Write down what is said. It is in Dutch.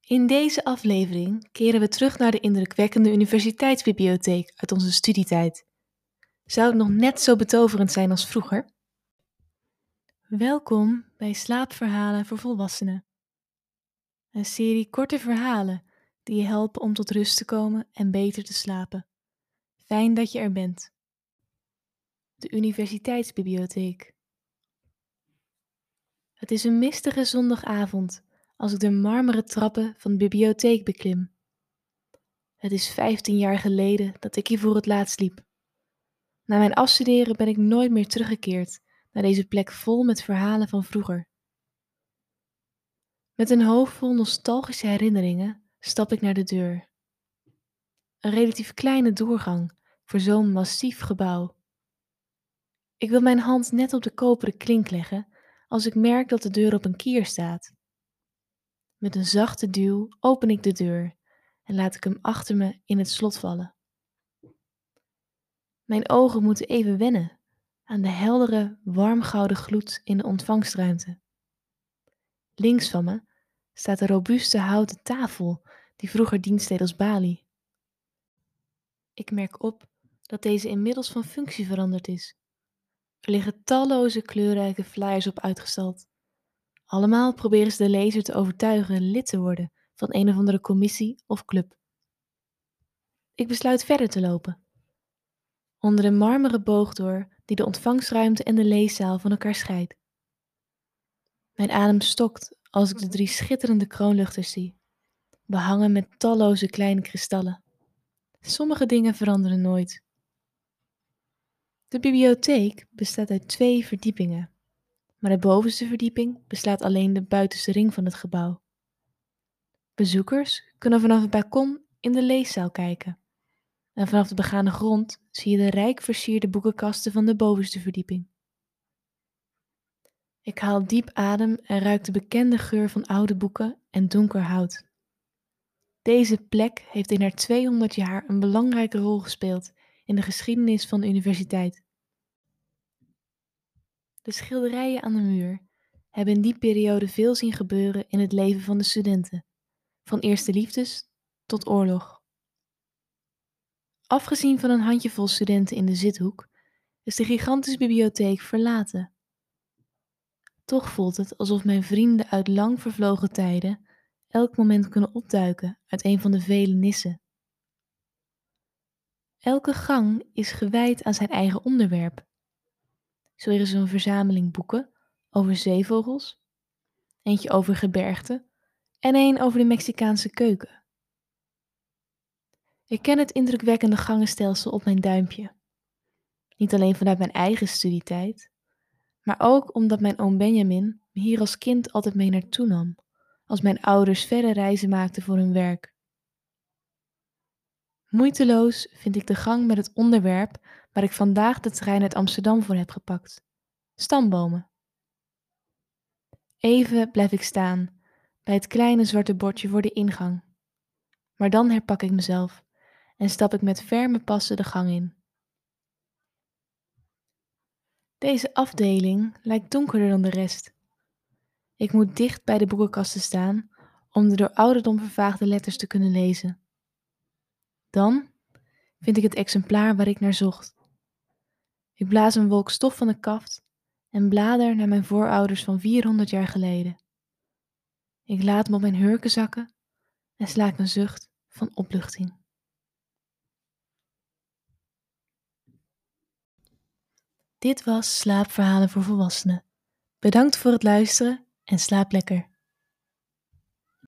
In deze aflevering keren we terug naar de indrukwekkende universiteitsbibliotheek uit onze studietijd. Zou het nog net zo betoverend zijn als vroeger? Welkom bij Slaapverhalen voor Volwassenen. Een serie korte verhalen die je helpen om tot rust te komen en beter te slapen. Fijn dat je er bent. De Universiteitsbibliotheek. Het is een mistige zondagavond als ik de marmeren trappen van de bibliotheek beklim. Het is vijftien jaar geleden dat ik hier voor het laatst liep. Na mijn afstuderen ben ik nooit meer teruggekeerd naar deze plek vol met verhalen van vroeger. Met een hoofd vol nostalgische herinneringen stap ik naar de deur. Een relatief kleine doorgang voor zo'n massief gebouw. Ik wil mijn hand net op de koperen klink leggen als ik merk dat de deur op een kier staat. Met een zachte duw open ik de deur en laat ik hem achter me in het slot vallen. Mijn ogen moeten even wennen aan de heldere, warmgouden gloed in de ontvangstruimte. Links van me staat de robuuste houten tafel die vroeger dienst deed als balie. Ik merk op dat deze inmiddels van functie veranderd is. Er liggen talloze kleurrijke flyers op uitgestald. Allemaal proberen ze de lezer te overtuigen lid te worden van een of andere commissie of club. Ik besluit verder te lopen. Onder de marmeren boog door die de ontvangstruimte en de leeszaal van elkaar scheidt. Mijn adem stokt als ik de drie schitterende kroonluchters zie, behangen met talloze kleine kristallen. Sommige dingen veranderen nooit. De bibliotheek bestaat uit twee verdiepingen maar de bovenste verdieping beslaat alleen de buitenste ring van het gebouw. Bezoekers kunnen vanaf het balkon in de leeszaal kijken. En vanaf de begane grond zie je de rijk versierde boekenkasten van de bovenste verdieping. Ik haal diep adem en ruik de bekende geur van oude boeken en donker hout. Deze plek heeft in haar 200 jaar een belangrijke rol gespeeld in de geschiedenis van de universiteit. De schilderijen aan de muur hebben in die periode veel zien gebeuren in het leven van de studenten, van eerste liefdes tot oorlog. Afgezien van een handjevol studenten in de zithoek, is de gigantische bibliotheek verlaten. Toch voelt het alsof mijn vrienden uit lang vervlogen tijden elk moment kunnen opduiken uit een van de vele nissen. Elke gang is gewijd aan zijn eigen onderwerp zo er is een verzameling boeken over zeevogels, eentje over gebergte en een over de Mexicaanse keuken. Ik ken het indrukwekkende gangenstelsel op mijn duimpje. Niet alleen vanuit mijn eigen studietijd, maar ook omdat mijn oom Benjamin me hier als kind altijd mee naartoe nam, als mijn ouders verre reizen maakten voor hun werk. Moeiteloos vind ik de gang met het onderwerp waar ik vandaag de trein uit Amsterdam voor heb gepakt. Stambomen. Even blijf ik staan bij het kleine zwarte bordje voor de ingang. Maar dan herpak ik mezelf en stap ik met ferme passen de gang in. Deze afdeling lijkt donkerder dan de rest. Ik moet dicht bij de boekenkasten staan om de door ouderdom vervaagde letters te kunnen lezen. Dan vind ik het exemplaar waar ik naar zocht. Ik blaas een wolk stof van de kaft en blader naar mijn voorouders van 400 jaar geleden. Ik laat me op mijn hurken zakken en slaak een zucht van opluchting. Dit was Slaapverhalen voor Volwassenen. Bedankt voor het luisteren en slaap lekker.